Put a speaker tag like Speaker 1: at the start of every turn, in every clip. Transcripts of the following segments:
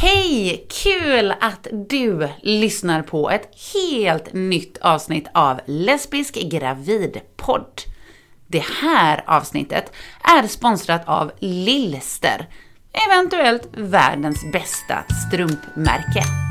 Speaker 1: Hej! Kul att du lyssnar på ett helt nytt avsnitt av Lesbisk gravidpodd. Det här avsnittet är sponsrat av Lillster, eventuellt världens bästa strumpmärke.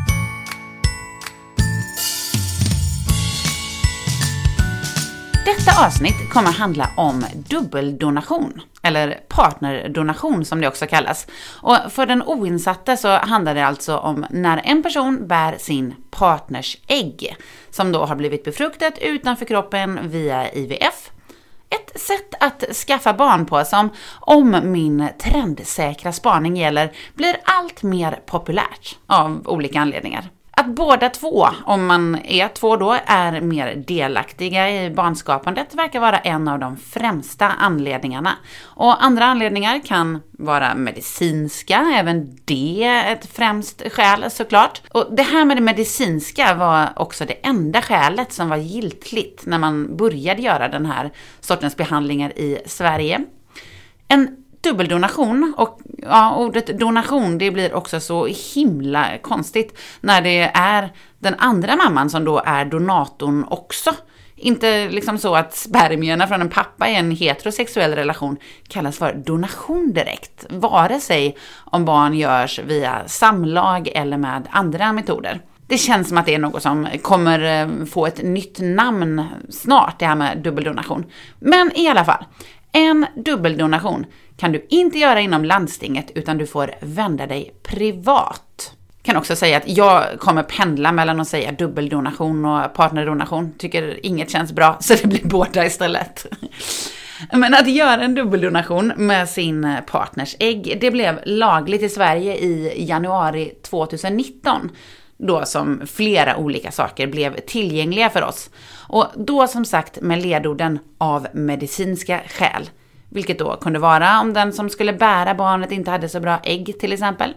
Speaker 1: Detta avsnitt kommer handla om dubbeldonation, eller partnerdonation som det också kallas. Och för den oinsatte så handlar det alltså om när en person bär sin partners ägg, som då har blivit befruktat utanför kroppen via IVF. Ett sätt att skaffa barn på som, om min trendsäkra spaning gäller, blir allt mer populärt av olika anledningar. Att båda två, om man är två då, är mer delaktiga i barnskapandet verkar vara en av de främsta anledningarna. Och andra anledningar kan vara medicinska, även det ett främst skäl såklart. Och det här med det medicinska var också det enda skälet som var giltigt när man började göra den här sortens behandlingar i Sverige. En dubbeldonation och ja, ordet donation det blir också så himla konstigt när det är den andra mamman som då är donatorn också. Inte liksom så att spermierna från en pappa i en heterosexuell relation kallas för donation direkt, vare sig om barn görs via samlag eller med andra metoder. Det känns som att det är något som kommer eh, få ett nytt namn snart, det här med dubbeldonation. Men i alla fall, en dubbeldonation kan du inte göra inom landstinget utan du får vända dig privat. Jag Kan också säga att jag kommer pendla mellan att säga dubbeldonation och partnerdonation. Tycker inget känns bra så det blir båda istället. Men att göra en dubbeldonation med sin partners ägg, det blev lagligt i Sverige i januari 2019 då som flera olika saker blev tillgängliga för oss. Och då som sagt med ledorden av medicinska skäl. Vilket då kunde vara om den som skulle bära barnet inte hade så bra ägg till exempel.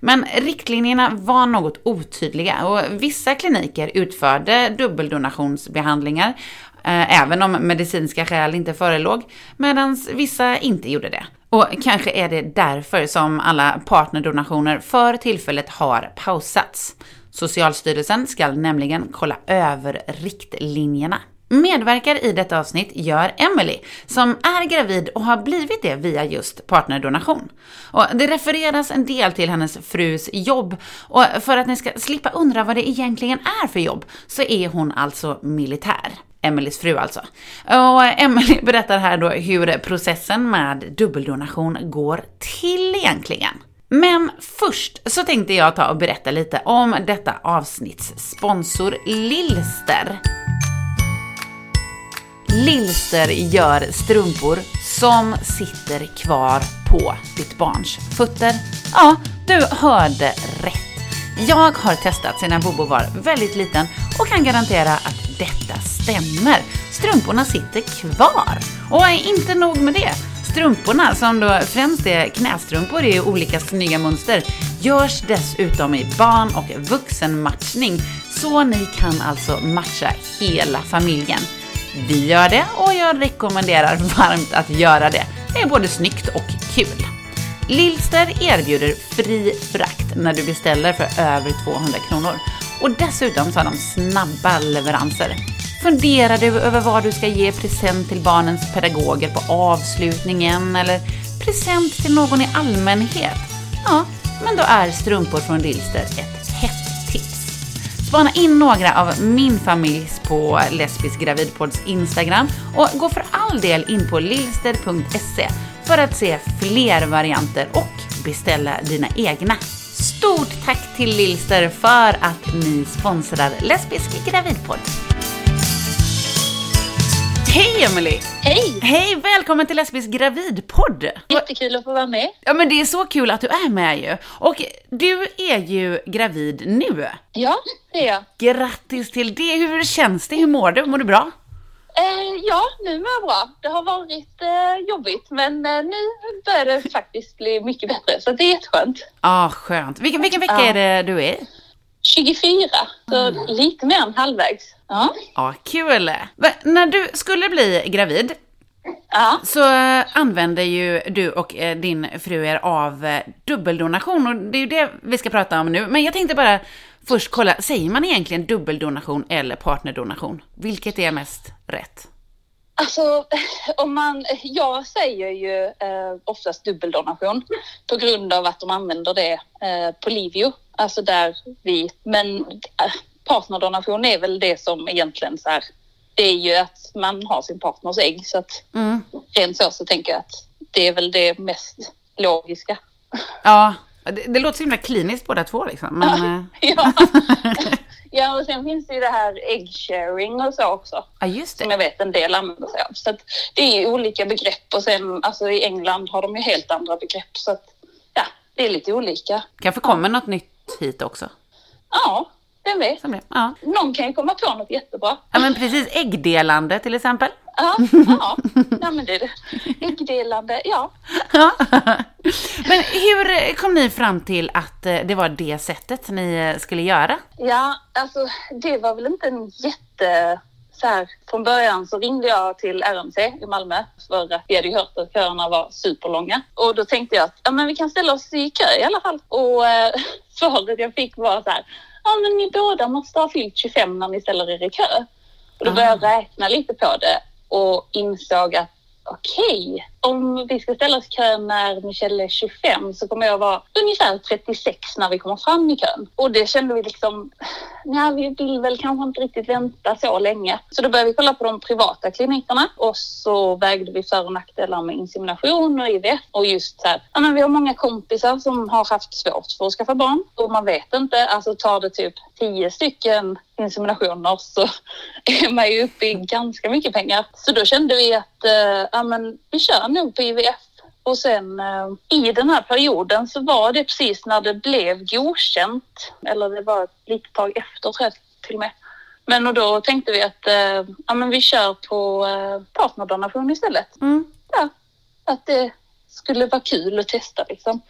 Speaker 1: Men riktlinjerna var något otydliga och vissa kliniker utförde dubbeldonationsbehandlingar eh, även om medicinska skäl inte förelåg, medan vissa inte gjorde det. Och kanske är det därför som alla partnerdonationer för tillfället har pausats. Socialstyrelsen ska nämligen kolla över riktlinjerna. Medverkar i detta avsnitt gör Emily, som är gravid och har blivit det via just partnerdonation. Och det refereras en del till hennes frus jobb och för att ni ska slippa undra vad det egentligen är för jobb så är hon alltså militär. Emelies fru alltså. Och Emily berättar här då hur processen med dubbeldonation går till egentligen. Men först så tänkte jag ta och berätta lite om detta avsnitts sponsor Lillster. Lillster gör strumpor som sitter kvar på ditt barns fötter. Ja, du hörde rätt. Jag har testat sedan Bobo var väldigt liten och kan garantera att detta stämmer. Strumporna sitter kvar. Och inte nog med det. Strumporna, som då främst är knästrumpor i olika snygga mönster, görs dessutom i barn och vuxenmatchning, så ni kan alltså matcha hela familjen. Vi gör det och jag rekommenderar varmt att göra det. Det är både snyggt och kul. Lillster erbjuder fri frakt när du beställer för över 200 kronor. Och dessutom så har de snabba leveranser. Funderar du över vad du ska ge present till barnens pedagoger på avslutningen eller present till någon i allmänhet? Ja, men då är strumpor från Lillster ett. Spana in några av min familjs på Lesbisk gravidpods Instagram och gå för all del in på lillster.se för att se fler varianter och beställa dina egna. Stort tack till Lillster för att ni sponsrar Lesbisk gravidpodd. Hej Emily!
Speaker 2: Hej!
Speaker 1: Hej, välkommen till Lesbisk gravidpodd!
Speaker 2: Jättekul att få vara med.
Speaker 1: Ja men det är så kul att du är med ju. Och du är ju gravid nu.
Speaker 2: Ja, det är jag.
Speaker 1: Grattis till det! Hur känns det? Hur mår du? Mår du bra?
Speaker 2: Eh, ja, nu mår jag bra. Det har varit eh, jobbigt, men eh, nu börjar det faktiskt bli mycket bättre, så det är jätteskönt.
Speaker 1: Ja, ah, skönt. Vilken, vilken vecka
Speaker 2: Ja.
Speaker 1: är det du är i?
Speaker 2: 24, så lite mer än halvvägs. Ja.
Speaker 1: Ja, kul! Men när du skulle bli gravid,
Speaker 2: Ja.
Speaker 1: så eh, använder ju du och eh, din fru er av eh, dubbeldonation och det är ju det vi ska prata om nu. Men jag tänkte bara först kolla, säger man egentligen dubbeldonation eller partnerdonation? Vilket är mest rätt?
Speaker 2: Alltså, om man, jag säger ju eh, oftast dubbeldonation på grund av att de använder det eh, på Livio, alltså där vi, men eh, partnerdonation är väl det som egentligen så här, det är ju att man har sin partners ägg så att
Speaker 1: Mm.
Speaker 2: rent så så tänker jag att det är väl det mest logiska.
Speaker 1: Ja, det, det låter så himla kliniskt båda två liksom. Men, eh,
Speaker 2: ja. ja, och sen finns det ju det här egg sharing och så också.
Speaker 1: ja, just
Speaker 2: som
Speaker 1: det.
Speaker 2: jag vet en del använder sig av. Så att det är ju olika begrepp och sen alltså i England har de ju helt andra begrepp så att ja, det är lite olika.
Speaker 1: Kanske kommer något nytt hit också.
Speaker 2: Ja, vem vet.
Speaker 1: Som det. Ja.
Speaker 2: Någon kan ju komma på något jättebra.
Speaker 1: ja, men precis. Äggdelande till exempel.
Speaker 2: Ja, ja. Nej, men det är det. Äggdelande, ja.
Speaker 1: Ja. Men hur kom ni fram till att eh, det var det sättet ni eh, skulle göra?
Speaker 2: Ja, alltså det var väl inte en jätte... Så här, från början så ringde jag till RMC i Malmö för att vi hade ju hört att köerna var superlånga. Och då tänkte jag att ja, men vi kan ställa oss i kö i alla fall. Och eh, svaret jag fick var så här, ja men ni båda måste ha fyllt 25 när ni ställer er i kö. Och då började jag räkna lite på det och insåg att okej, om vi ska ställa oss i kön när Michelle är 25 så kommer jag vara ungefär 36 när vi kommer fram i kön. Och det kände vi liksom, nej vi vill väl kanske inte riktigt vänta så länge. Så då började vi kolla på de privata klinikerna och så vägde vi för och nackdelar med insemination och IVF och just så här, ja men vi har många kompisar som har haft svårt för att skaffa barn och man vet inte, alltså tar det typ 10 stycken inseminationer så är man ju uppe i ganska mycket pengar. Så då kände vi att eh, ja, men vi kör nog på IVF. Och sen eh, i den här perioden så var det precis när det blev godkänt, eller det var ett litet tag efter tror jag till och med. Men och då tänkte vi att eh, ja, men vi kör på eh, partnerdonation istället.
Speaker 1: Mm.
Speaker 2: Ja, att det skulle vara kul att testa liksom.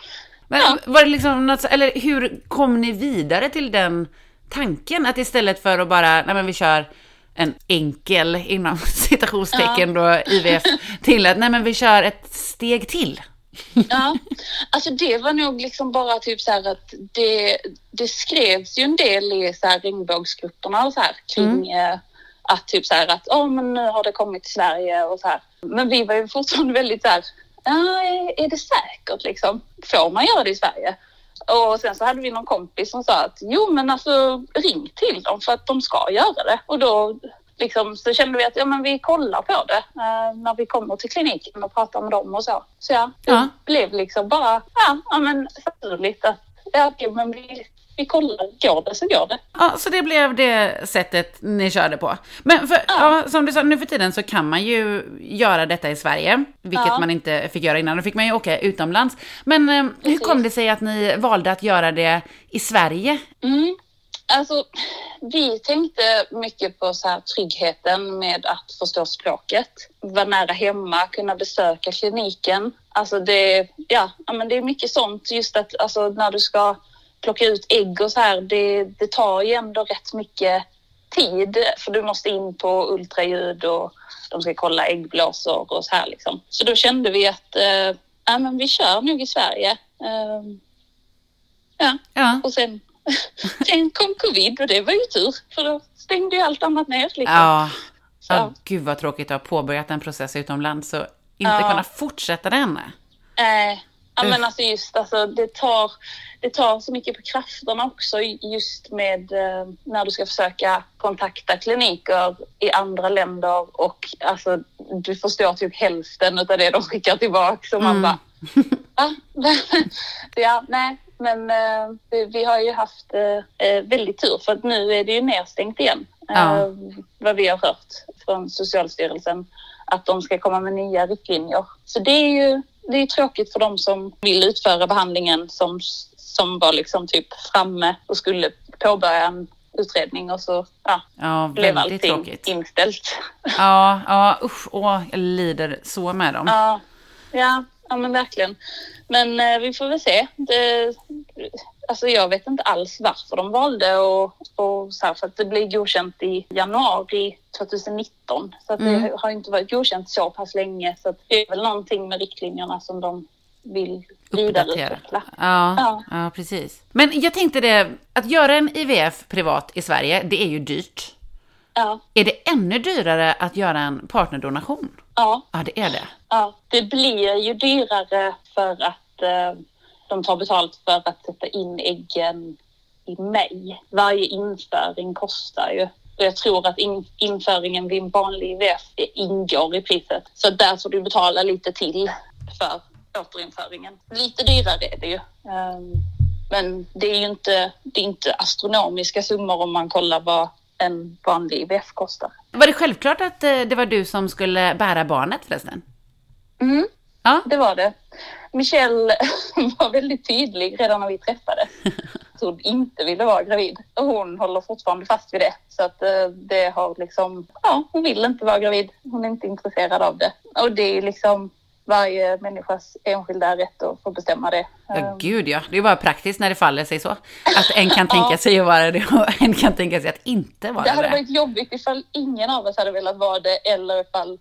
Speaker 1: Men
Speaker 2: Ja.
Speaker 1: var det liksom något, eller hur kom ni vidare till den tanken? Att istället för att bara, nej men vi kör en enkel, inom citationstecken då, IVF, till att nej men vi kör ett steg till.
Speaker 2: Ja, alltså det var nog liksom bara typ så här att det, det skrevs ju en del i så här regnbågsgrupperna och så här kring eh, att typ så här att åh men nu har det kommit till Sverige och så här. Men vi var ju fortfarande väldigt så här, ja är- är det säkert liksom? Får man göra det i Sverige? Och sen så hade vi någon kompis som sa att jo men alltså ring till dem för att de ska göra det. Och då liksom, så kände vi att ja, men vi kollar på det eh, när vi kommer till kliniken och pratar med dem och så. Så ja, det
Speaker 1: Ja.
Speaker 2: blev liksom bara ja, ja men naturligt att ja, men vi, vi kollar, går det så går det.
Speaker 1: Ja, så det blev det sättet ni körde på. Men för, ja. som du sa, nu för tiden så kan man ju göra detta i Sverige, vilket
Speaker 2: Ja.
Speaker 1: man inte fick göra innan. Då fick man ju åka utomlands. Men eh, hur
Speaker 2: Precis.
Speaker 1: kom det sig att ni valde att göra det i Sverige?
Speaker 2: Mm. Alltså, vi tänkte mycket på så här, tryggheten med att förstå språket, vara nära hemma, kunna besöka kliniken. Alltså det, ja, ja, men det är mycket sånt, just att alltså, när du ska plocka ut ägg och så här, det, det tar ju ändå rätt mycket tid för du måste in på ultraljud och de ska kolla äggblåsor och så här liksom. Så då kände vi att eh, ja, men vi kör nog i Sverige. Eh, ja,
Speaker 1: Ja.
Speaker 2: och sen, sen kom covid och det var ju tur för då stängde ju allt annat ner. Liksom.
Speaker 1: Ja.
Speaker 2: Så,
Speaker 1: ja, gud vad tråkigt att ha påbörjat en process utomlands och inte
Speaker 2: Ja.
Speaker 1: kunna fortsätta den.
Speaker 2: eh, ja, men
Speaker 1: Uff.
Speaker 2: alltså just alltså, det, tar, det tar så mycket på krafterna också just med eh, när du ska försöka kontakta kliniker i andra länder och alltså, du förstår typ hälften av det de skickar tillbaka och man
Speaker 1: Mm.
Speaker 2: bara Ja, ja nej, men eh, vi, vi har ju haft eh, eh, väldigt tur för att nu är det ju nedstängt igen.
Speaker 1: Ja.
Speaker 2: Eh, vad vi har hört från Socialstyrelsen att de ska komma med nya riktlinjer. Så det är ju det är tråkigt för de som vill utföra behandlingen som, som var liksom typ framme och skulle påbörja en utredning och så ja,
Speaker 1: Ja,
Speaker 2: blev allting
Speaker 1: tråkigt.
Speaker 2: inställt.
Speaker 1: Ja, ja, usch, åh, jag lider så med dem.
Speaker 2: Ja, ja, ja men verkligen. Men eh, vi får väl se. Det, alltså jag vet inte alls varför de valde och, och så här, för att det blir godkänt i januari 2019. Så att
Speaker 1: Mm.
Speaker 2: det har inte varit godkänt så pass länge. Så att det är väl någonting med riktlinjerna som de vill vidareutveckla.
Speaker 1: Ja,
Speaker 2: Ja.
Speaker 1: ja, precis. Men jag tänkte det, att göra en IVF privat i Sverige, det är ju dyrt.
Speaker 2: Ja,
Speaker 1: Är det ännu dyrare att göra en partnerdonation?
Speaker 2: ja,
Speaker 1: Ja, det är det.
Speaker 2: ja. Det blir ju dyrare för att eh, de tar betalt för att sätta in äggen i maj. Varje införing kostar ju. Och jag tror att in, införingen vid en vanlig IVF ingår i priset. Så där får du betala lite till för återinföringen. Lite dyrare är det ju. Ehm, men det är ju inte, det är inte astronomiska summor om man kollar vad en vanlig IVF kostar.
Speaker 1: Var det självklart att eh, det var du som skulle bära barnet förresten?
Speaker 2: Mm.
Speaker 1: Ja.
Speaker 2: Det var det. Michelle var väldigt tydlig redan när vi träffades. Att hon inte ville vara gravid. Och hon håller fortfarande fast vid det. Så att eh, det har liksom, ja, hon vill inte vara gravid. Hon är inte intresserad av det. Och det är liksom varje människas enskilda rätt att få bestämma det.
Speaker 1: Ja,
Speaker 2: Eh,
Speaker 1: gud ja. Det är bara praktiskt när det faller sig så. Att en kan tänka
Speaker 2: Ja.
Speaker 1: sig att vara det och en kan tänka sig att inte vara
Speaker 2: Det hade
Speaker 1: det.
Speaker 2: varit jobbigt ifall ingen av oss hade velat vara det eller ifall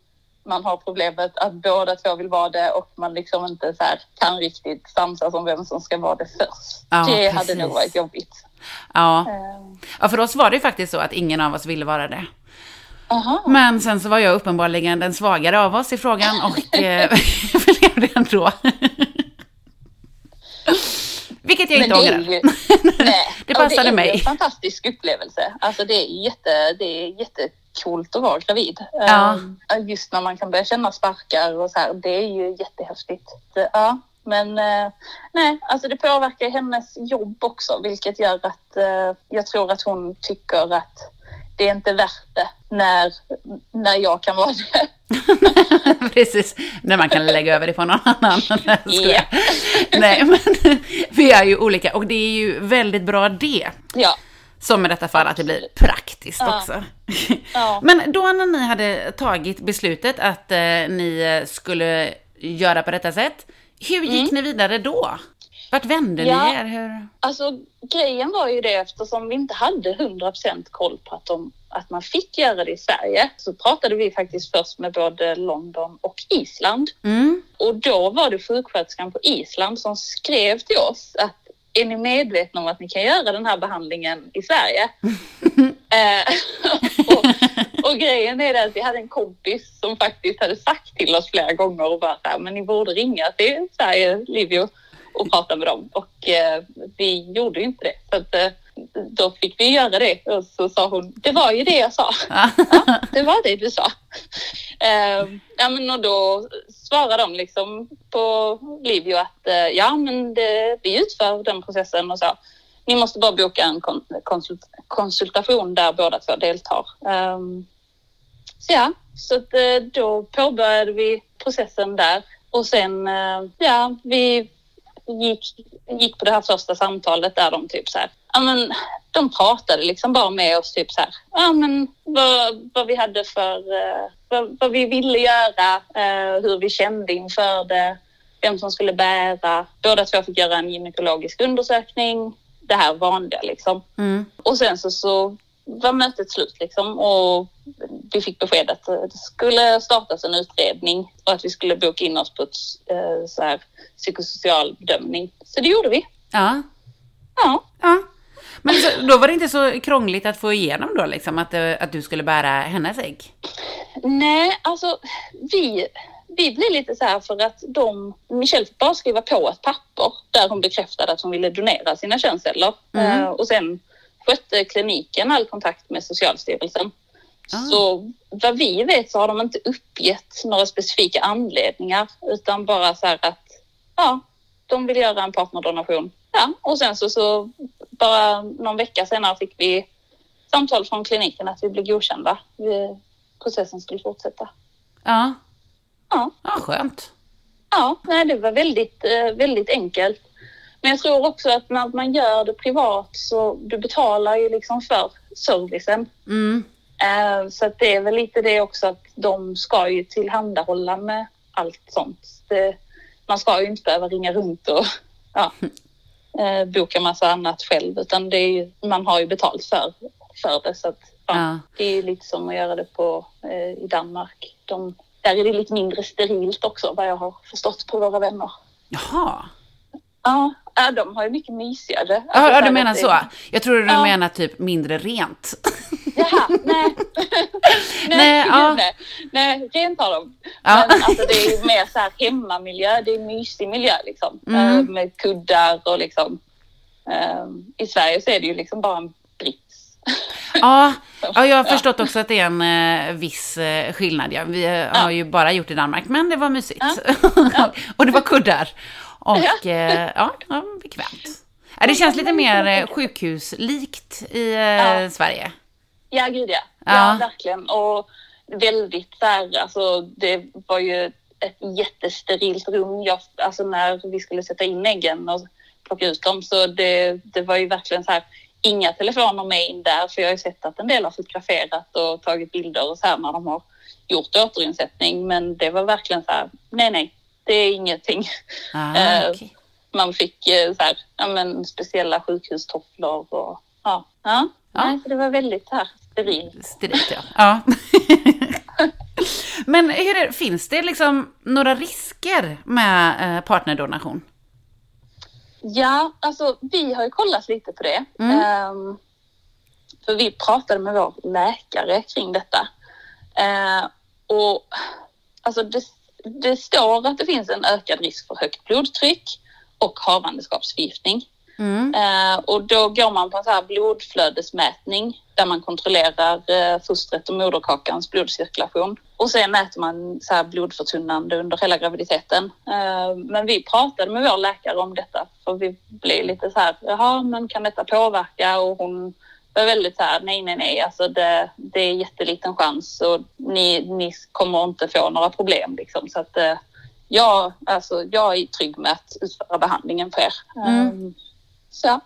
Speaker 2: man har problemet att båda två vill vara det och man liksom inte så här kan riktigt samsas om vem som ska vara det först.
Speaker 1: Ja,
Speaker 2: det hade
Speaker 1: precis.
Speaker 2: nog varit jobbigt.
Speaker 1: Ja.
Speaker 2: Eh,
Speaker 1: ja, för oss var det ju faktiskt så att ingen av oss ville vara det.
Speaker 2: Aha.
Speaker 1: Men sen så var jag uppenbarligen den svagare av oss i frågan och eh, blev det ändå. Vilket jag inte ångrar.
Speaker 2: ju, nej,
Speaker 1: Det passade
Speaker 2: det är
Speaker 1: mig.
Speaker 2: en fantastisk upplevelse. Alltså det är, jätte, det är jättecoolt att vara gravid.
Speaker 1: Ja.
Speaker 2: Ehm, Just när man kan börja känna sparkar och så här. Det är ju jättehäftigt. Ja, men eh, nej, alltså det påverkar hennes jobb också, vilket gör att eh, jag tror att hon tycker att det är inte värt det när, när jag kan vara det.
Speaker 1: Precis, när man kan lägga över det på någon annan.
Speaker 2: Ja.
Speaker 1: Nej, men vi är ju olika och det är ju väldigt bra det.
Speaker 2: Ja,
Speaker 1: Som i detta fall att det blir praktiskt
Speaker 2: Ja.
Speaker 1: också.
Speaker 2: Ja.
Speaker 1: Men då när ni hade tagit beslutet att eh, ni skulle göra på detta sätt, hur gick ni vidare då? Vart vände
Speaker 2: Mm. Ja.
Speaker 1: ni er? Hur?
Speaker 2: Alltså grejen var ju det eftersom vi inte hade 100% koll på att, de, att man fick göra det i Sverige så pratade vi faktiskt först med både London och Island.
Speaker 1: Mm.
Speaker 2: Och då var det sjuksköterskan på Island som skrev till oss att är ni medvetna om att ni kan göra den här behandlingen i Sverige? eh, och, och grejen är att vi hade en kompis som faktiskt hade sagt till oss flera gånger och bara så här, men ni borde ringa till Sverige, Livio och prata med dem. Och eh, vi gjorde ju inte det. Så att, eh, då fick vi göra det. Och så sa hon, det var ju det jag sa. Ja, det var det du sa. Eh, ja, men och då svarade de liksom på Livio att eh, ja, men det, vi utför den processen och så. Ni måste bara boka en kon, konsult, konsultation där båda två deltar. Um, så ja, så att, eh, då påbörjade vi processen där och sen, eh, ja, vi gick, gick på det här första samtalet där de typ så här, ja men de pratade liksom bara med oss typ så här, ja men vad, vad vi hade för, eh, vad, vad vi ville göra, eh, hur vi kände inför det, vem som skulle bära. Båda två fick göra en gynekologisk undersökning, det här vanliga liksom.
Speaker 1: Mm.
Speaker 2: Och sen så, så var mötet slut liksom och vi fick besked att det skulle startas en utredning och att vi skulle boka in oss på ett eh, så här, psykosocial bedömning. Så det gjorde vi.
Speaker 1: Ja.
Speaker 2: Ja.
Speaker 1: ja. Så, då var det inte så krångligt att få igenom då liksom att, eh, att du skulle bära hennes ägg?
Speaker 2: Nej, alltså vi, vi blev lite så här för att de, Michelle fick bara skriva på ett papper där hon bekräftade att hon ville donera sina könsceller.
Speaker 1: Mm.
Speaker 2: Eh, och sen skötte kliniken all kontakt med Socialstyrelsen.
Speaker 1: Ah.
Speaker 2: Så vad vi vet så har de inte uppgett några specifika anledningar utan bara så här att ja, de vill göra en partnerdonation. Ja, och sen så, så bara någon vecka senare fick vi samtal från kliniken att vi blev godkända. Vi, processen skulle fortsätta.
Speaker 1: Ja.
Speaker 2: Ja,
Speaker 1: Ja, skönt.
Speaker 2: ja nej, det var väldigt, eh, väldigt enkelt. Men jag tror också att när man gör det privat så du betalar ju liksom för servicen.
Speaker 1: Mm.
Speaker 2: Eh, Så att det är väl lite det också att de ska ju tillhandahålla med allt sånt. Det, man ska ju inte behöva ringa runt och ja, eh, boka massa annat själv utan det är man har ju betalt för, för det så att fram.
Speaker 1: Ja.
Speaker 2: Det är lite som att göra det på, eh, i Danmark. De, där är det lite mindre sterilt också vad jag har förstått på våra vänner.
Speaker 1: Jaha.
Speaker 2: Ja, ja de har ju mycket mysigare.
Speaker 1: Ja,
Speaker 2: Alltså,
Speaker 1: ja, du
Speaker 2: här
Speaker 1: menar så. Jag tror du
Speaker 2: Ja.
Speaker 1: menar typ mindre rent.
Speaker 2: Jaha, nej. nej,
Speaker 1: Nej, ja.
Speaker 2: nej. nej, rent har de.
Speaker 1: Ja.
Speaker 2: Men alltså det är mer så här hemmamiljö, det är mysig miljö liksom.
Speaker 1: Mm.
Speaker 2: Eh, Med kuddar och liksom. eh, I Sverige så är det ju liksom bara en brits.
Speaker 1: Ja, ja, jag har förstått också att det är en eh, viss eh, skillnad. Ja. Vi eh, har ju bara gjort i Danmark, men det var mysigt. och det var kuddar. Och eh, ja, ja bekvämt. Ja, det känns lite mer eh, sjukhuslikt i eh,
Speaker 2: Ja.
Speaker 1: Sverige.
Speaker 2: Ja, gud ja.
Speaker 1: Ja.
Speaker 2: Ja, verkligen. Och väldigt så här, alltså det var ju ett jättesterilt rum. Jag, alltså när vi skulle sätta in äggen och plocka ut dem så det, det var ju verkligen så här, inga telefoner med in där för jag har ju sett att en del har fotograferat och tagit bilder och så här när de har gjort återinsättning. Men det var verkligen så här, nej, nej, det är ingenting.
Speaker 1: Ah,
Speaker 2: Eh,
Speaker 1: okej.
Speaker 2: Man fick eh, så här, ja, men speciella sjukhustofflor och ja. ja.
Speaker 1: Ja.
Speaker 2: Nej, det var väldigt här sterilt.
Speaker 1: Sterilt, ja. ja. Men hur finns det liksom några risker med eh, partnerdonation?
Speaker 2: Ja, alltså vi har ju kollat lite på det.
Speaker 1: Mm.
Speaker 2: Ehm, för vi pratade med vår läkare kring detta. Eh, och alltså det, det står att det finns en ökad risk för högt blodtryck och havandeskapsförgiftning.
Speaker 1: Mm.
Speaker 2: Eh, och då går man på en så här blodflödesmätning där man kontrollerar eh, fostret och moderkakans blodcirkulation. Och sen mäter man så här blodförtunnande under hela graviditeten. Eh, men vi pratade med vår läkare om detta för vi blev lite så här, jaha, men kan detta påverka? Och hon var väldigt så här, nej, nej, nej, alltså det, det är jätteliten chans och ni, ni kommer inte få några problem liksom. Så att eh, jag, alltså, jag är trygg med att utföra behandlingen för er.
Speaker 1: Mm.
Speaker 2: Eh, så ja.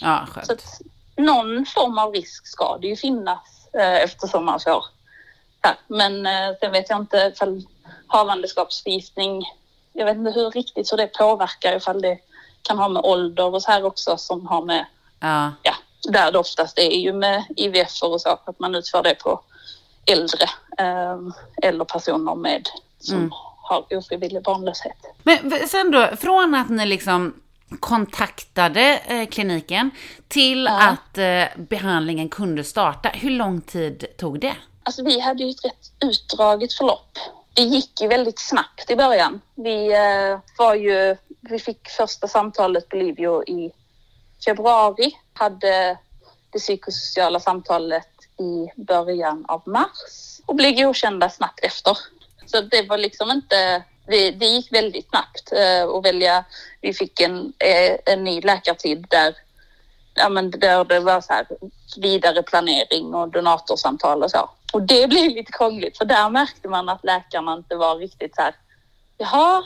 Speaker 1: Ja,
Speaker 2: Så
Speaker 1: skönt.
Speaker 2: att någon form av risk ska det ju finnas eh, eftersom man får här. Men eh, sen vet jag inte ifall havandeskapsförgiftning, jag vet inte hur riktigt hur det påverkar ifall det kan ha med ålder och så här också som har med,
Speaker 1: Ja.
Speaker 2: ja, där det oftast är ju med IVF och så, att man utför det på äldre eller personer med som
Speaker 1: Mm.
Speaker 2: har ofrivillig barnlöshet.
Speaker 1: Men sen då, från att ni liksom kontaktade eh, kliniken till
Speaker 2: Ja.
Speaker 1: att eh, behandlingen kunde starta, hur lång tid tog det?
Speaker 2: Alltså vi hade ju ett rätt utdraget förlopp. Det gick ju väldigt snabbt i början. Vi eh, var ju, vi fick första samtalet på Livio i februari, hade det psykosociala samtalet i början av mars och blev godkända snabbt efter. Så det var liksom inte, det, det gick väldigt snabbt eh, att välja. Vi fick en, eh, en ny läkartid där ja, men där det var så här vidare planering och donatorsamtal och så. Och det blev lite krångligt för där märkte man att läkarna inte var riktigt så här, jaha,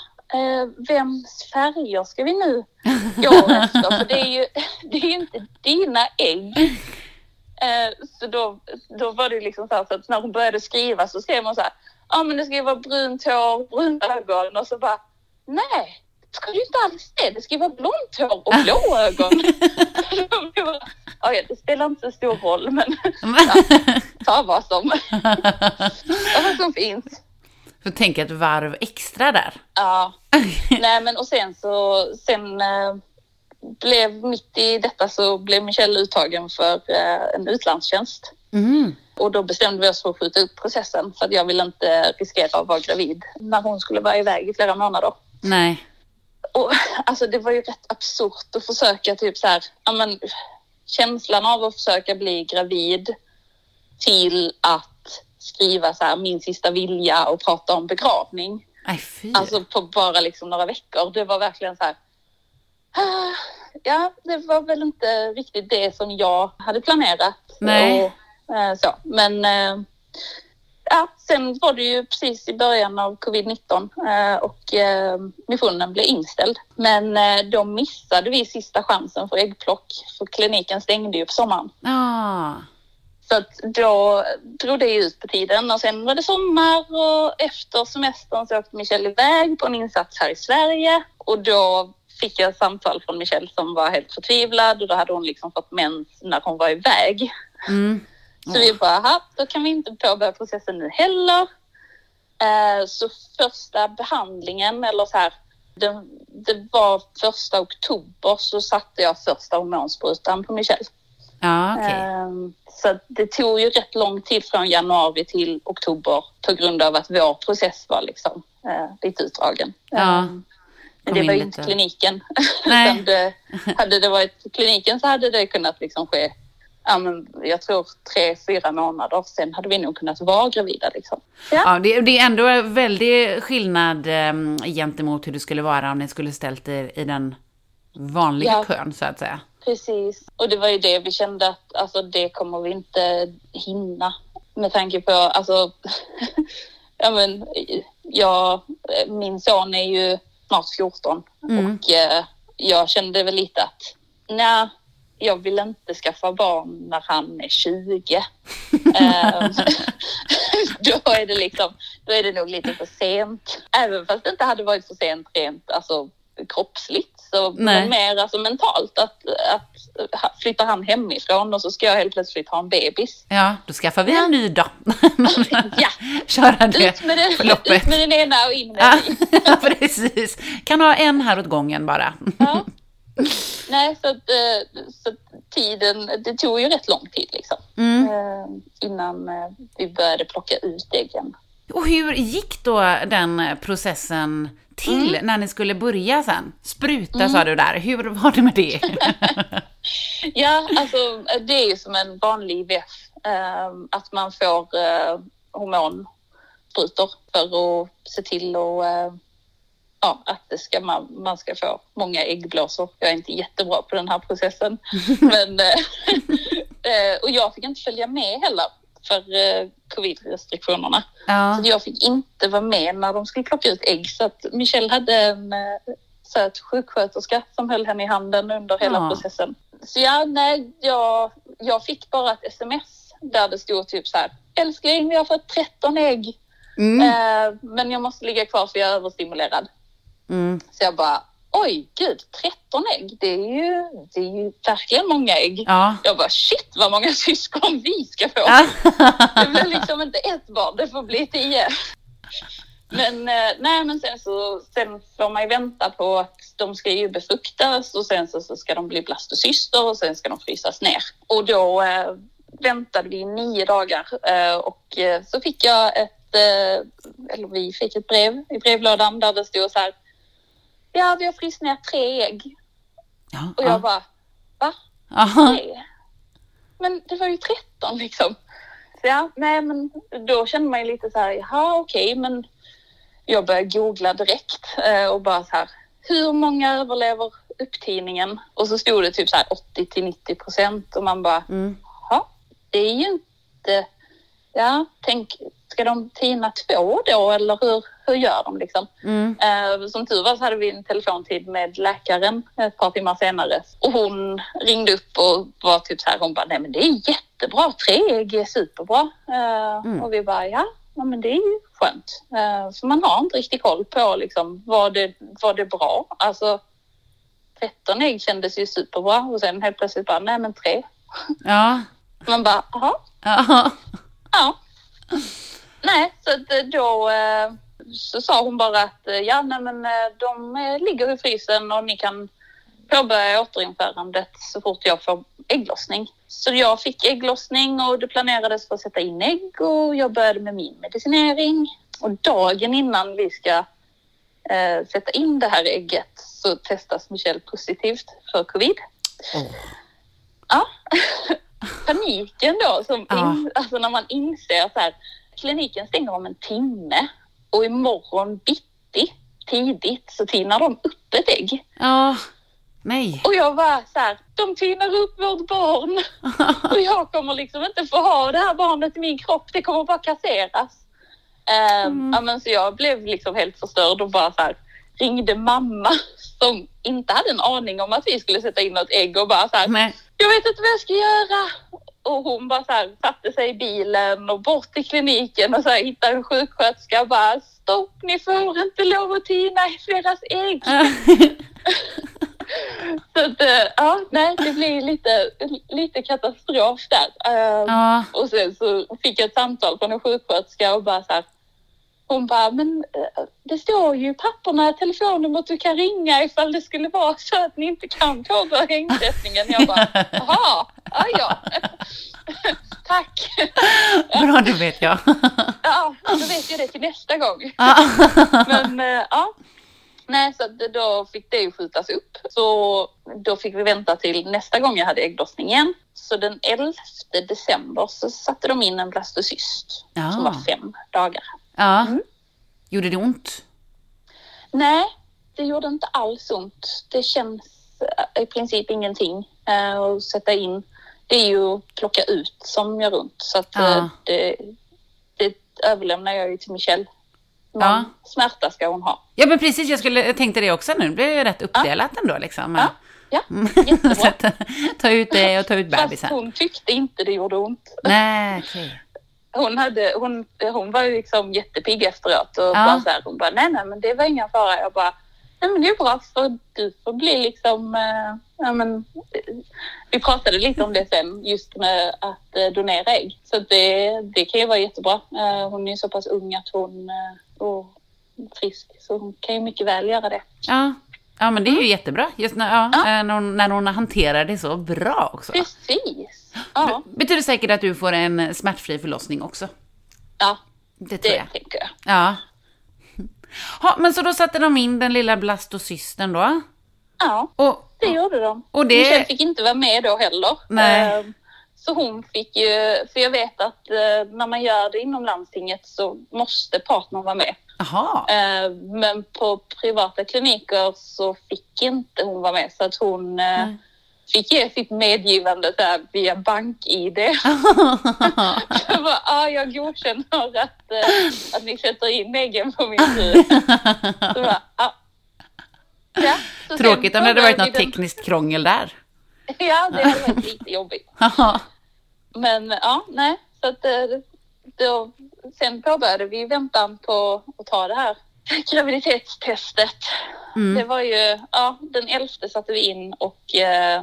Speaker 2: vems färger ska vi nu gå efter? För det är ju det är ju inte dina ägg. Eh, så då, då var det liksom så, här, så att när hon började skriva så skrev hon så här, ja men det ska ju vara brunt hår, bruna ögon och så bara, nej, det ska ju inte alls det. Det ska ju vara blont hår och blå ögon. Ja, ja, det spelar inte så stor roll men ta vad som, vad som finns.
Speaker 1: Får tänka ett varv extra där.
Speaker 2: Ja, nej men och sen så, sen eh, blev mitt i detta så blev Michelle uttagen för eh, en utlandstjänst.
Speaker 1: Mm.
Speaker 2: Och då bestämde vi oss för att skjuta upp processen för att jag ville inte riskera att vara gravid när hon skulle vara iväg i flera månader.
Speaker 1: Nej.
Speaker 2: Och alltså det var ju rätt absurt att försöka typ så här, ja men känslan av att försöka bli gravid till att skriva så här min sista vilja och prata om begravning.
Speaker 1: Fy.
Speaker 2: Alltså på bara liksom några veckor. Det var verkligen så här. ah, Ja, det var väl inte riktigt det som jag hade planerat.
Speaker 1: Nej.
Speaker 2: Och, eh, så. Men eh, ja, sen var det ju precis i början av covid-19 eh, och eh, missionen blev inställd. Men eh, då missade vi sista chansen för äggplock för kliniken stängde ju på sommaren.
Speaker 1: Ja.
Speaker 2: Så att då drog det ut på tiden och sen var det sommar och efter semestern så åkte Michelle iväg på en insats här i Sverige och då fick jag ett samtal från Michelle som var helt förtvivlad och då hade hon liksom fått mens när hon var iväg.
Speaker 1: Mm.
Speaker 2: Så vi bara, "Aha, då kan vi inte påbörja processen nu heller. Eh, så första behandlingen, eller så här, det, det var första oktober så satte jag första hormonsprutan på Michelle.
Speaker 1: Ja, okej.
Speaker 2: Ehm, Så det tog ju rätt lång tid från januari till oktober på grund av att vår process var liksom eh, lite utdragen.
Speaker 1: Ja,
Speaker 2: Ehm, Men det var ju inte kliniken.
Speaker 1: Nej.
Speaker 2: Det, hade det varit kliniken så hade det kunnat liksom ske, ja, men jag tror tre, fyra månader. Sen hade vi nog kunnat vara gravida. Liksom. Ja.
Speaker 1: Ja, det, det är ändå en väldig skillnad eh, gentemot hur det skulle vara om ni skulle ställt er i den vanliga
Speaker 2: Ja.
Speaker 1: kön, så att säga.
Speaker 2: Precis, och det var ju det vi kände att alltså, det kommer vi inte hinna med tanke på alltså, ja men jag, min son är ju snart 14
Speaker 1: Mm.
Speaker 2: och eh, jag kände väl lite att nej, jag vill inte skaffa barn när han är 20. Eh, då är det liksom, då är det nog lite för sent. Även fast det inte hade varit för sent rent alltså, kroppsligt så
Speaker 1: Nej.
Speaker 2: mer alltså mentalt att, att flyttar han hemifrån och så ska jag helt plötsligt ha en bebis.
Speaker 1: Ja, då skaffar vi en ny då.
Speaker 2: Ja,
Speaker 1: Köra det
Speaker 2: ut med, den, ut med den ena och in med
Speaker 1: Ja,
Speaker 2: den
Speaker 1: precis. Kan ha en här åt gången bara.
Speaker 2: Ja. Nej, så, att, eh, så att tiden, det tog ju rätt lång tid liksom.
Speaker 1: Mm.
Speaker 2: Eh, innan eh, vi började plocka ut äggen.
Speaker 1: Och hur gick då den processen till när ni skulle börja sen? Spruta sa du där. Hur var det med det?
Speaker 2: Ja, alltså det är ju som en vanlig IVF. Eh, att man får eh, hormonsprutor för att se till och, eh, ja, att det ska, man, man ska få många äggblåsor. Jag är inte jättebra på den här processen. Men, eh, och jag fick inte följa med heller för eh, covid-restriktionerna.
Speaker 1: Ja.
Speaker 2: Så jag fick inte vara med när de skulle plocka ut ägg. Så att Michelle hade en eh, söt sjuksköterska som höll henne i handen under hela
Speaker 1: Ja.
Speaker 2: processen. Så ja, nej, jag, jag fick bara ett sms där det stod typ så här. Älskling, vi har fått 13 ägg.
Speaker 1: Mm.
Speaker 2: Eh, men jag måste ligga kvar för jag är överstimulerad.
Speaker 1: Mm.
Speaker 2: Så jag bara, oj gud, 13 ägg. Det är ju, det är ju verkligen många ägg.
Speaker 1: Ja.
Speaker 2: Jag bara, shit vad många syskon vi ska få.
Speaker 1: Ja.
Speaker 2: Det blir liksom inte ett barn, det får bli tio. Men eh, nej, men sen så sen får man ju vänta på att de ska ju befruktas och sen så, så ska de bli blastocyster och sen ska de frysas ner. Och då eh, väntade vi nio dagar eh, och eh, så fick jag ett, eh, eller vi fick ett brev i brevlådan där det stod så här. Ja, vi har fryst ner tre ägg.
Speaker 1: Ja.
Speaker 2: Och jag bara, va?
Speaker 1: Aha.
Speaker 2: tre? Men det var ju 13 liksom. Så ja, nej men då kände man ju lite så här, jaha okej, men jag började googla direkt eh, och bara så här, hur många överlever upptiningen? Och så stod det typ så här 80 till 90 procent och man bara,
Speaker 1: Mm.
Speaker 2: ja, det är ju inte, ja, tänk, ska de tina två då eller hur, hur gör de liksom?
Speaker 1: Mm.
Speaker 2: Eh, som tur var så hade vi en telefontid med läkaren ett par timmar senare. Och hon ringde upp och var typ så här, hon bara, nej men det är jättebra, tre ägg är superbra. Eh,
Speaker 1: Mm.
Speaker 2: Och vi bara, ja, ja men det är ju skönt. Eh, för man har inte riktigt koll på liksom, var, det, var det bra? Alltså 13 ägg kändes ju superbra och sen helt plötsligt bara, nej men tre.
Speaker 1: Ja.
Speaker 2: Man bara, jaha,
Speaker 1: Ja.
Speaker 2: Ja. Nej, så eh, då eh, så sa hon bara att eh, ja, nej, men de ligger i frysen och ni kan påbörja återinförandet så fort jag får ägglossning. Så jag fick ägglossning och det planerades för att sätta in ägg och jag började med min medicinering. Och dagen innan vi ska eh, sätta in det här ägget så testas Michelle positivt för covid.
Speaker 1: Åh.
Speaker 2: Ja, paniken då, som in, alltså när man inser så här, kliniken stänger om en timme och imorgon bitti tidigt så tinar de upp ett ägg.
Speaker 1: Ja. Nej.
Speaker 2: Och jag var så här, de tinar upp vårt barn och jag kommer liksom inte få ha det här barnet i min kropp, det kommer bara kasseras. Eh,
Speaker 1: Mm.
Speaker 2: men så jag blev liksom helt förstörd och bara så här, ringde mamma som inte hade en aning om att vi skulle sätta in något ägg och bara så här, jag vet inte vad jag ska göra. Och hon bara så här, satte sig i bilen och bort till kliniken och så här, hittade en sjuksköterska och bara stopp, ni får inte lov att tina deras ägg. Så att, eh, ja, nej, det blir lite, lite katastrof där. Eh,
Speaker 1: Ja.
Speaker 2: Och sen så fick jag ett samtal från en sjuksköterska och bara så här. Hon bara, men eh, det står ju i papperna i telefonen att du kan ringa ifall det skulle vara så att ni inte kan påbörja insättningen. Jag bara, jaha, ja, ja. Tack.
Speaker 1: Bra, det vet jag.
Speaker 2: Ja, då vet jag det till nästa gång. Men eh, ja. Nej, så då fick det ju skjutas upp. Så då fick vi vänta till nästa gång jag hade ägglossning igen. Så den 11 december så satte de in en blastocyst
Speaker 1: Ja.
Speaker 2: som var fem dagar.
Speaker 1: Ja. Gjorde det ont?
Speaker 2: Nej, det gjorde inte alls ont. Det känns eh, i princip ingenting eh, att sätta in. Det är ju att plocka ut som gör ont. Så att
Speaker 1: Ja.
Speaker 2: eh, det, det överlämnar jag ju till Michelle. Någon
Speaker 1: Ja.
Speaker 2: smärta ska hon ha.
Speaker 1: Ja, men precis. Jag, skulle, jag tänkte det också nu. Det blev ju rätt uppdelat ändå liksom.
Speaker 2: Ja, ja
Speaker 1: Mm.
Speaker 2: jättebra.
Speaker 1: Så att, ta ut det och ta ut
Speaker 2: Fast
Speaker 1: bebisen.
Speaker 2: hon tyckte inte det gjorde ont.
Speaker 1: Nej, okej.
Speaker 2: Hon, hade, hon, hon var ju liksom jättepigg efteråt och
Speaker 1: Ja.
Speaker 2: bara så här, hon bara nej nej men det var ingen fara. Jag bara men det är bra för du får bli liksom, eh, ja men eh, vi pratade lite om det sen just med att eh, donera ägg. Så det, det kan ju vara jättebra. Hon är ju så pass ung att hon och frisk så hon kan ju mycket väl göra det.
Speaker 1: Ja. ja, men det är ju jättebra. Just när, ja,
Speaker 2: Ja.
Speaker 1: när, hon, när hon hanterar det så bra också.
Speaker 2: Precis. Ja,
Speaker 1: Betyder säkert att du får en smärtfri förlossning också.
Speaker 2: ja
Speaker 1: Det tror
Speaker 2: det
Speaker 1: jag.
Speaker 2: tänker jag.
Speaker 1: Ja. Ha, men så då satte de in den lilla blastocisten då?
Speaker 2: Ja.
Speaker 1: Och,
Speaker 2: Det gjorde de.
Speaker 1: Och det-
Speaker 2: Michelle fick inte vara med då heller.
Speaker 1: Nej.
Speaker 2: Eh, Så hon fick ju, för jag vet att eh, när man gör det inom landstinget så måste partnern vara med.
Speaker 1: aha.
Speaker 2: Eh, Men på privata kliniker så fick inte hon vara med så att hon eh,
Speaker 1: Nej.
Speaker 2: Fick ge sitt medgivande så via bank-id. Jag bara, ah, jag godkänner att, eh, att ni sätter in äggen på min fru. Så bara, ah. ja, så
Speaker 1: Tråkigt om det hade varit något
Speaker 2: den-
Speaker 1: tekniskt krångel där.
Speaker 2: Ja, det hade varit lite jobbigt. Men ja, nej. Så att, eh, då, sen påbörjade vi väntan på att ta det här graviditetstestet. Det
Speaker 1: mm.
Speaker 2: var ju, ja, den 11 satte vi in och eh,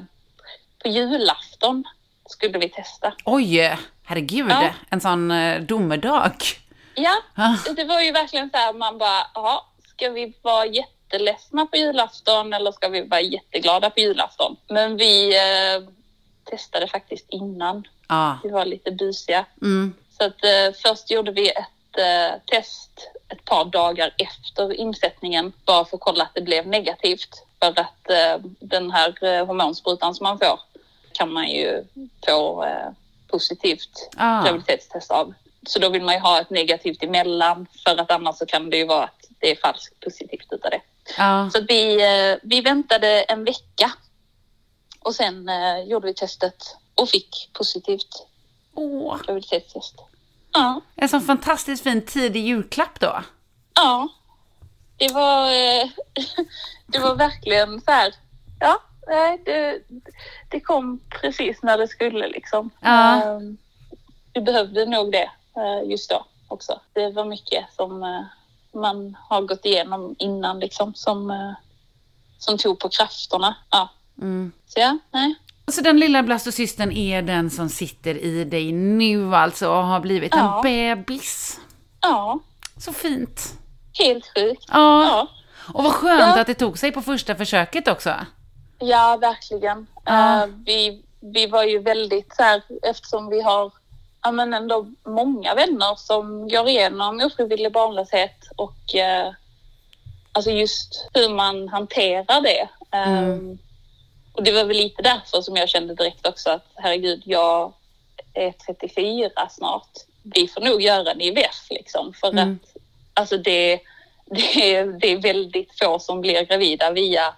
Speaker 2: på julafton skulle vi testa.
Speaker 1: Oj, herregud.
Speaker 2: Ja.
Speaker 1: En sån eh, domedag.
Speaker 2: Ja,
Speaker 1: Ah.
Speaker 2: det var ju verkligen så här, man bara, ja, ska vi vara jätteledsna på julafton eller ska vi vara jätteglada på julafton? Men vi eh, testade faktiskt innan.
Speaker 1: Ja.
Speaker 2: Vi var lite busiga.
Speaker 1: Mm.
Speaker 2: Så att eh, först gjorde vi ett eh, test ett par dagar efter insättningen bara för att kolla att det blev negativt. För att eh, den här eh, hormonsprutan som man får kan man ju få eh, positivt
Speaker 1: Ah.
Speaker 2: graviditetstest av. Så då vill man ju ha ett negativt emellan för att annars så kan det ju vara att det är falskt positivt utav det.
Speaker 1: Ja.
Speaker 2: Så vi, eh, vi väntade en vecka och sen eh, gjorde vi testet och fick positivt
Speaker 1: Åh,
Speaker 2: graviditetstest. Ja,
Speaker 1: en sån fantastiskt fin tidig julklapp då.
Speaker 2: ja. Det var, eh, det var verkligen så här, ja, nej, det, det kom precis när det skulle liksom.
Speaker 1: Ja.
Speaker 2: Eh, Vi behövde nog det eh, just då också. Det var mycket som eh, man har gått igenom innan liksom som, eh, som tog på krafterna. Ja,
Speaker 1: Mm.
Speaker 2: så ja, nej.
Speaker 1: Så den lilla blastocisten är den som sitter i dig nu alltså och har blivit
Speaker 2: Ja.
Speaker 1: en bebis.
Speaker 2: Ja,
Speaker 1: Så fint.
Speaker 2: helt sjukt.
Speaker 1: Ja.
Speaker 2: Ja.
Speaker 1: Och vad skönt
Speaker 2: Ja.
Speaker 1: att det tog sig på första försöket också.
Speaker 2: Ja, verkligen.
Speaker 1: Ja.
Speaker 2: Eh, vi, vi var ju väldigt så här, eftersom vi har ja, men ändå många vänner som går igenom ofrivillig barnlöshet och eh, alltså just hur man hanterar det. Eh,
Speaker 1: Mm.
Speaker 2: Och det var väl lite därför som jag kände direkt också att herregud, jag är 34 snart. Vi får nog göra en IVF liksom för
Speaker 1: Mm.
Speaker 2: att alltså det, det, det är väldigt få som blir gravida via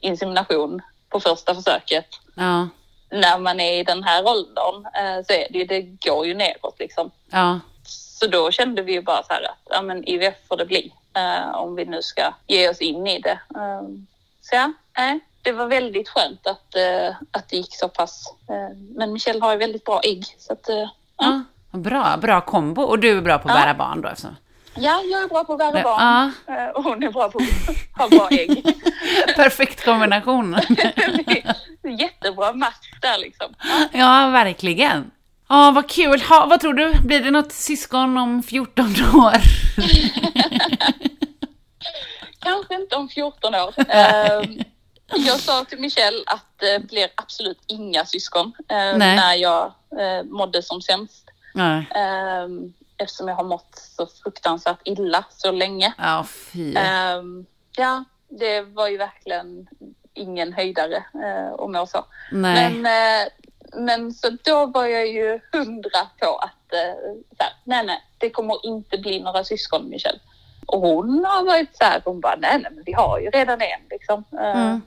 Speaker 2: insemination på första försöket.
Speaker 1: Ja.
Speaker 2: När man är i den här åldern eh, så är det, ju- det går ju neråt liksom.
Speaker 1: Ja.
Speaker 2: Så då kände vi ju bara så här att ja, men IVF får det bli eh, om vi nu ska ge oss in i det. Eh, så ja, nej, det var väldigt skönt att, eh, att det gick så pass. Eh, men Michelle har ju väldigt bra ägg så att ja.
Speaker 1: ja. Bra, bra kombo. Och du är bra på att bära barn då. Alltså.
Speaker 2: Ja, jag är bra på att bära
Speaker 1: Ja.
Speaker 2: barn eh, och hon är bra på att ha bra ägg.
Speaker 1: Perfekt kombination.
Speaker 2: Jättebra match där liksom.
Speaker 1: Ja, verkligen. Ja, vad kul. Ha, vad tror du? Blir det något syskon om 14 år?
Speaker 2: Kanske inte om 14 år. Ehm, Jag sa till Michelle att det blir absolut inga syskon eh,
Speaker 1: Nej.
Speaker 2: när jag eh, mådde som sämst.
Speaker 1: Nej.
Speaker 2: Eftersom jag har mått så fruktansvärt illa så länge.
Speaker 1: Ja, fy.
Speaker 2: Ehm, Ja, det var ju verkligen ingen höjdare eh, att må så.
Speaker 1: Nej.
Speaker 2: Men, eh, men så då var jag ju hundra på att eh, här, nej, nej, det kommer inte bli några syskon, Michelle. Och hon har varit så här, hon bara, nej, nej, men vi har ju redan en liksom. Eh,
Speaker 1: Mm.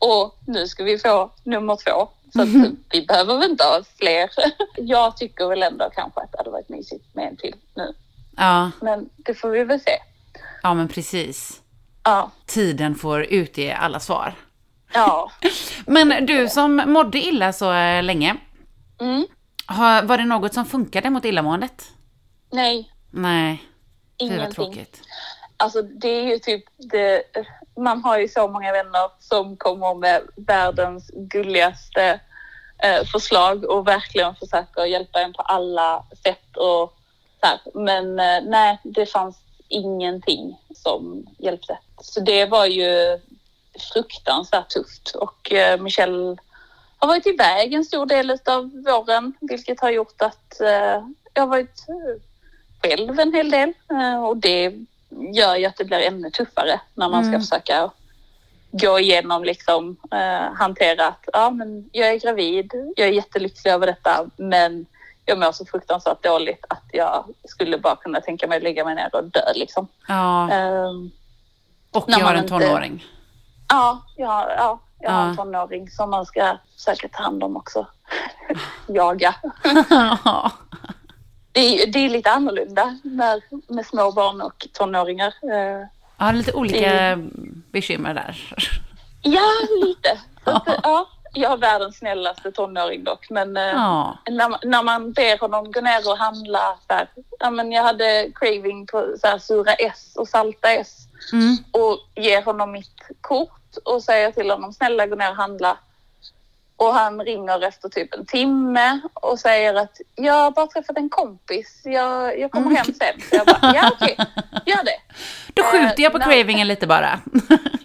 Speaker 2: Och nu ska vi få nummer två. Så
Speaker 1: Mhm.
Speaker 2: vi behöver väl inte ha fler. Jag tycker väl ändå kanske att det hade varit mysigt med en till nu.
Speaker 1: Ja,
Speaker 2: Men det får vi väl se.
Speaker 1: ja, men precis.
Speaker 2: Ja,
Speaker 1: Tiden får utge alla svar.
Speaker 2: ja.
Speaker 1: Men du som mådde illa så eh, länge,
Speaker 2: Mm.
Speaker 1: har, var det något som funkade mot illamåendet?
Speaker 2: Nej,
Speaker 1: Nej,
Speaker 2: ingenting.
Speaker 1: tråkigt.
Speaker 2: Alltså det är ju typ det, man har ju så många vänner som kommer med världens gulligaste eh, förslag och verkligen försöker hjälpa en på alla sätt och så här. Men eh, nej, det fanns ingenting som hjälpte. Så det var ju fruktansvärt tufft och eh, Michelle har varit iväg en stor del av våren, vilket har gjort att eh, jag har varit själv en hel del eh, och det gör ju att det blir ännu tuffare när man ska
Speaker 1: Mm.
Speaker 2: försöka gå igenom liksom eh, hantera att ja, men jag är gravid, jag är jättelycklig över detta men jag mår så fruktansvärt dåligt att jag skulle bara kunna tänka mig att lägga mig ner och dö liksom.
Speaker 1: Ja,
Speaker 2: Ehm,
Speaker 1: och jag har en
Speaker 2: inte-
Speaker 1: tonåring.
Speaker 2: Ja, ja, ja jag har
Speaker 1: Ja.
Speaker 2: en tonåring som man ska försöka ta hand om också. Jaga.
Speaker 1: Ja.
Speaker 2: Det är, det är lite annorlunda med, med små barn och tonåringar. Eh,
Speaker 1: Ja, lite olika
Speaker 2: Det-
Speaker 1: bekymmer där.
Speaker 2: Ja, lite. Att, ja, jag har världens snällaste tonåring dock. Men eh,
Speaker 1: Ja.
Speaker 2: när, man- när man ber honom gå ner och handla. Så här, ja, men jag hade craving på så här, sura S och salta S.
Speaker 1: Mm.
Speaker 2: och ger honom mitt kort och säger till honom snälla gå ner och handla. Och han ringer efter typ en timme och säger att jag har bara träffat en kompis. Jag, jag kommer hem sen. Så jag bara, ja okej, gör det.
Speaker 1: Då skjuter jag på
Speaker 2: Eh,
Speaker 1: cravingen lite bara.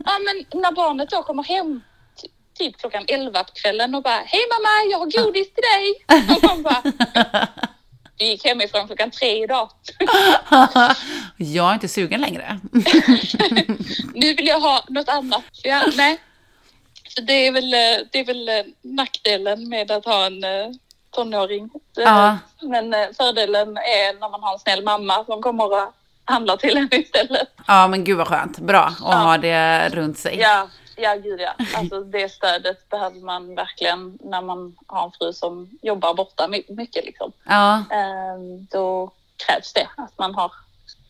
Speaker 2: Ja men när barnet då kommer hem ty- typ klockan 11 på kvällen och bara hej mamma jag har godis till dig. Och man bara, du gick hemifrån klockan tre idag.
Speaker 1: jag är inte sugen längre.
Speaker 2: nu vill jag ha något annat. Ja, nej. Det är väl, eh, det är väl eh, nackdelen med att ha en eh, tonåring.
Speaker 1: Ja.
Speaker 2: Men fördelen är när man har en snäll mamma som kommer och handlar till en istället.
Speaker 1: Ja, men gud vad skönt. Bra att
Speaker 2: Ja.
Speaker 1: ha det runt sig.
Speaker 2: Ja, ja gud ja. Alltså det stödet behöver man verkligen när man har en fru som jobbar borta my- mycket liksom.
Speaker 1: Ja.
Speaker 2: Ehm, Då krävs det att man har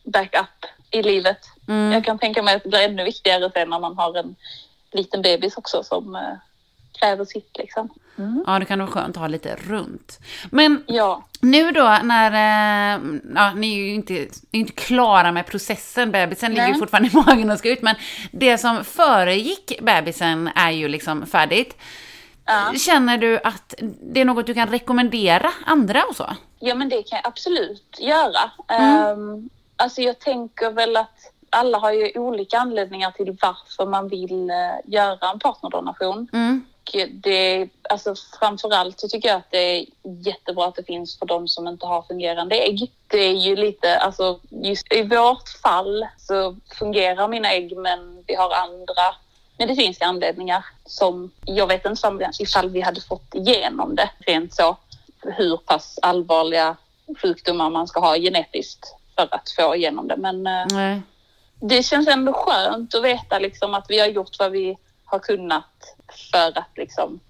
Speaker 2: backup i livet.
Speaker 1: Mm.
Speaker 2: Jag kan tänka mig att det blir ännu viktigare sen när man har en liten bebis också som eh, kräver sitt liksom.
Speaker 1: ja, det kan vara skönt att ha lite runt. Men
Speaker 2: Ja,
Speaker 1: nu då när, eh, ja, ni är ju inte, inte klara med processen, bebisen ligger ju
Speaker 2: Nej.
Speaker 1: fortfarande i magen och ska ut, men det som föregick bebisen är ju liksom färdigt.
Speaker 2: ja.
Speaker 1: Känner du att det är något du kan rekommendera andra och så?
Speaker 2: ja men det kan jag absolut göra.
Speaker 1: Mm.
Speaker 2: Ehm, alltså jag tänker väl att alla har ju olika anledningar till varför man vill eh, göra en partnerdonation.
Speaker 1: Mm.
Speaker 2: Och det, alltså framförallt så tycker jag att det är jättebra att det finns för de som inte har fungerande ägg. Det är ju lite, alltså just i vårt fall så fungerar mina ägg men vi har andra medicinska anledningar som jag vet inte ifall vi hade fått igenom det rent så. Hur pass allvarliga sjukdomar man ska ha genetiskt för att få igenom det. Men eh,
Speaker 1: Nej.
Speaker 2: Det känns ändå skönt att veta liksom att vi har gjort vad vi har kunnat för att liksom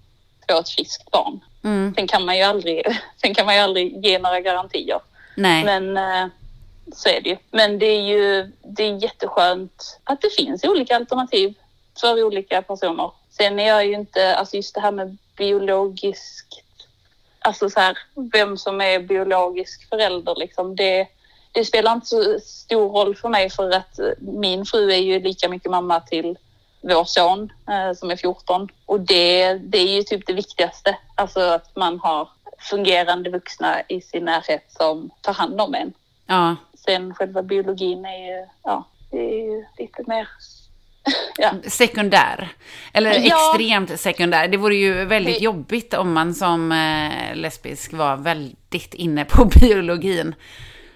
Speaker 2: få ett friskt barn.
Speaker 1: Mm.
Speaker 2: Sen kan man ju aldrig, sen kan man ju aldrig ge några garantier.
Speaker 1: Nej.
Speaker 2: Men eh, så är det ju. Men det är ju det är jätteskönt att det finns olika alternativ för olika personer. Sen är jag ju inte, alltså just det här med biologiskt, alltså så här, vem som är biologisk förälder liksom, det, det spelar inte så stor roll för mig för att min fru är ju lika mycket mamma till vår son eh, som är 14 och det, det är ju typ det viktigaste. Alltså att man har fungerande vuxna i sin närhet som tar hand om en.
Speaker 1: Ja.
Speaker 2: Sen själva biologin är ju, ja, det är ju lite mer ja.
Speaker 1: sekundär. Eller
Speaker 2: Ja.
Speaker 1: extremt sekundär. Det vore ju väldigt jobbigt om man som eh, lesbisk var väldigt inne på biologin.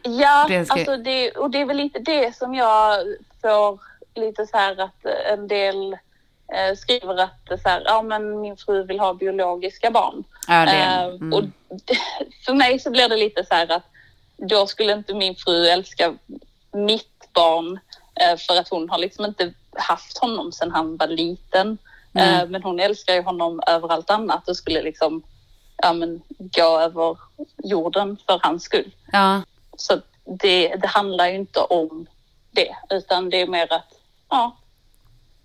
Speaker 2: Ja,
Speaker 1: Det ska-
Speaker 2: alltså det, och det är väl lite det som jag får lite så här att en del eh, skriver att så här, ja men min fru vill ha biologiska barn.
Speaker 1: Ja, det,
Speaker 2: Eh,
Speaker 1: mm.
Speaker 2: Och för mig så blir det lite så här att då skulle inte min fru älska mitt barn eh, för att hon har liksom inte haft honom sedan han var liten.
Speaker 1: Mm.
Speaker 2: Eh, Men hon älskar ju honom över allt annat och skulle liksom ja, men, gå över jorden för hans skull.
Speaker 1: ja.
Speaker 2: Så det, det handlar ju inte om det, utan det är mer att, ja.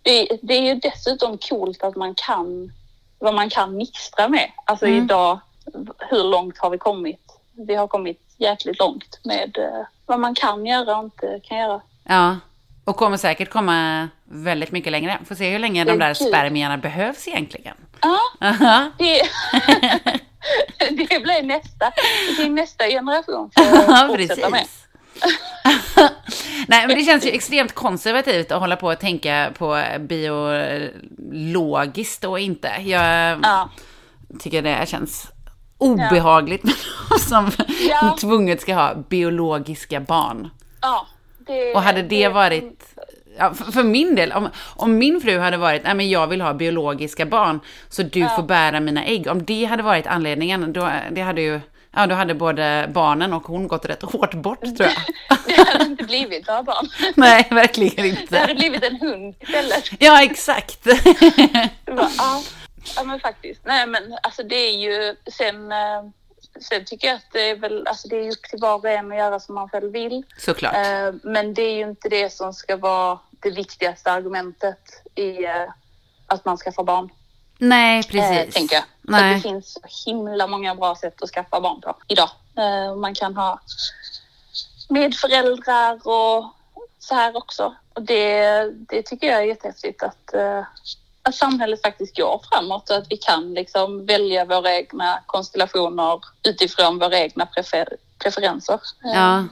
Speaker 2: Det, det är ju dessutom coolt att man kan, vad man kan mixtra med. Alltså
Speaker 1: Mm.
Speaker 2: idag, hur långt har vi kommit? Vi har kommit jäkligt långt med eh, vad man kan göra och inte kan göra.
Speaker 1: ja. Och kommer säkert komma väldigt mycket längre. Får se hur länge de där spermierna behövs egentligen.
Speaker 2: Ja, det, det blir nästa, det nästa generation får
Speaker 1: Ja,
Speaker 2: fortsätta med.
Speaker 1: Nej, men det känns ju extremt konservativt att hålla på och tänka på biologiskt och inte. Jag
Speaker 2: Ja.
Speaker 1: tycker det känns obehagligt med någon som
Speaker 2: Ja.
Speaker 1: tvunget ska ha biologiska barn.
Speaker 2: Ja, det,
Speaker 1: Och hade det varit... Ja, för, för min del, om, om min fru hade varit, nej men jag vill ha biologiska barn, så du får bära mina ägg. Om det hade varit anledningen, då, det hade ju, ja då hade både barnen och hon gått rätt hårt bort tror jag.
Speaker 2: Det hade inte blivit några barn.
Speaker 1: nej, verkligen
Speaker 2: Det hade
Speaker 1: inte.
Speaker 2: blivit en hund istället.
Speaker 1: Ja, exakt.
Speaker 2: Var, ja. ja, men faktiskt. Nej, men alltså det är ju sen. eh, Sen tycker jag att det är väl, alltså det är upp till var och en att göra som man själv vill.
Speaker 1: Såklart.
Speaker 2: Eh, Men det är ju inte det som ska vara det viktigaste argumentet i eh, att man skaffar barn.
Speaker 1: Nej,
Speaker 2: Eh,
Speaker 1: precis.
Speaker 2: tänker jag.
Speaker 1: Nej.
Speaker 2: det finns så himla många bra sätt att skaffa barn på idag. Man kan ha medföräldrar och så här också. Och det, det tycker jag är jättehäftigt att, att samhället faktiskt går framåt och att vi kan liksom välja våra egna konstellationer utifrån våra egna prefer preferenser.
Speaker 1: Ja.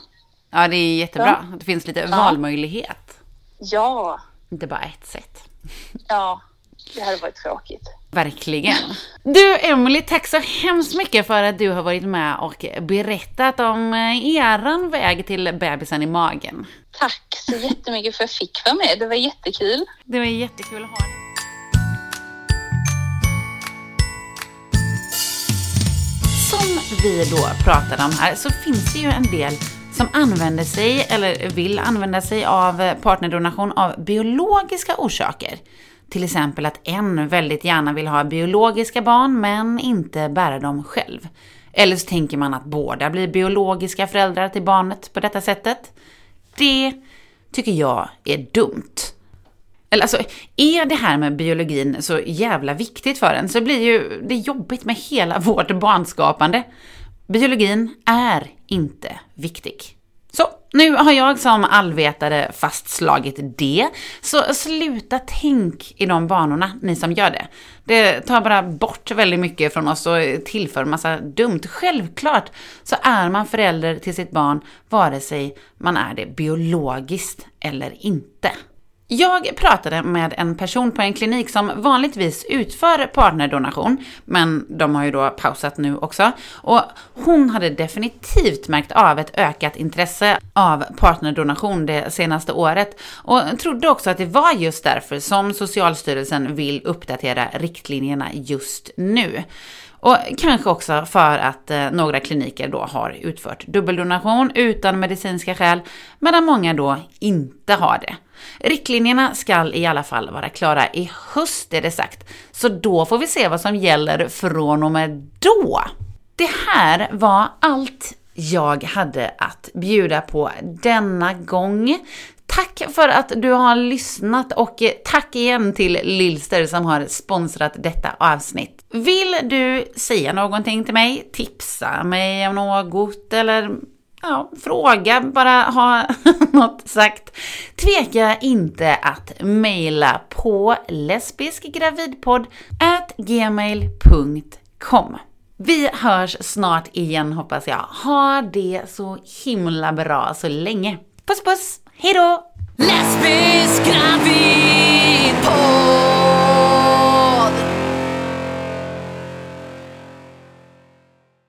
Speaker 1: ja, det är jättebra. att Det finns lite valmöjlighet.
Speaker 2: ja,
Speaker 1: Inte bara ett sätt.
Speaker 2: ja, det hade varit tråkigt.
Speaker 1: Verkligen. Du Emily, tack så hemskt mycket för att du har varit med och berättat om eh, eran väg till bebisen i magen.
Speaker 2: Tack så jättemycket för att jag fick vara med. Det var jättekul.
Speaker 1: Det var jättekul att ha dig. Som vi då pratade om här så finns det ju en del som använder sig eller vill använda sig av eh, partnerdonation av biologiska orsaker. Till exempel att en väldigt gärna vill ha biologiska barn men inte bära dem själv. Eller så tänker man att båda blir biologiska föräldrar till barnet på detta sättet. Det tycker jag är dumt. Eller alltså, är det här med biologin så jävla viktigt för en så blir ju det jobbigt med hela vårt barnskapande. Biologin är inte viktig. Så, nu har jag som allvetare fastslagit det. Så sluta tänk i de banorna, ni som gör det. Det tar bara bort väldigt mycket från oss och tillför massa dumt. Självklart så är man förälder till sitt barn vare sig man är det biologiskt eller inte. Jag pratade med en person på en klinik som vanligtvis utför partnerdonation, men de har ju då pausat nu också. Och hon hade definitivt märkt av ett ökat intresse av partnerdonation det senaste året och trodde också att det var just därför som Socialstyrelsen vill uppdatera riktlinjerna just nu. Och kanske också för att eh, några kliniker då har utfört dubbeldonation utan medicinska skäl, medan många då inte har det. Riktlinjerna ska i alla fall vara klara i höst är det sagt, så då får vi se vad som gäller från och med då. Det här var allt jag hade att bjuda på denna gång. Tack för att du har lyssnat och tack igen till Lilster som har sponsrat detta avsnitt. Vill du säga någonting till mig, tipsa mig om något eller ja, fråga, bara ha något sagt. Tveka inte att mejla på lesbiskgravidpodd gmail.com. Vi hörs snart igen hoppas jag. Ha det så himla bra så länge. Puss puss, hejdå!
Speaker 3: Lesbisk gravid på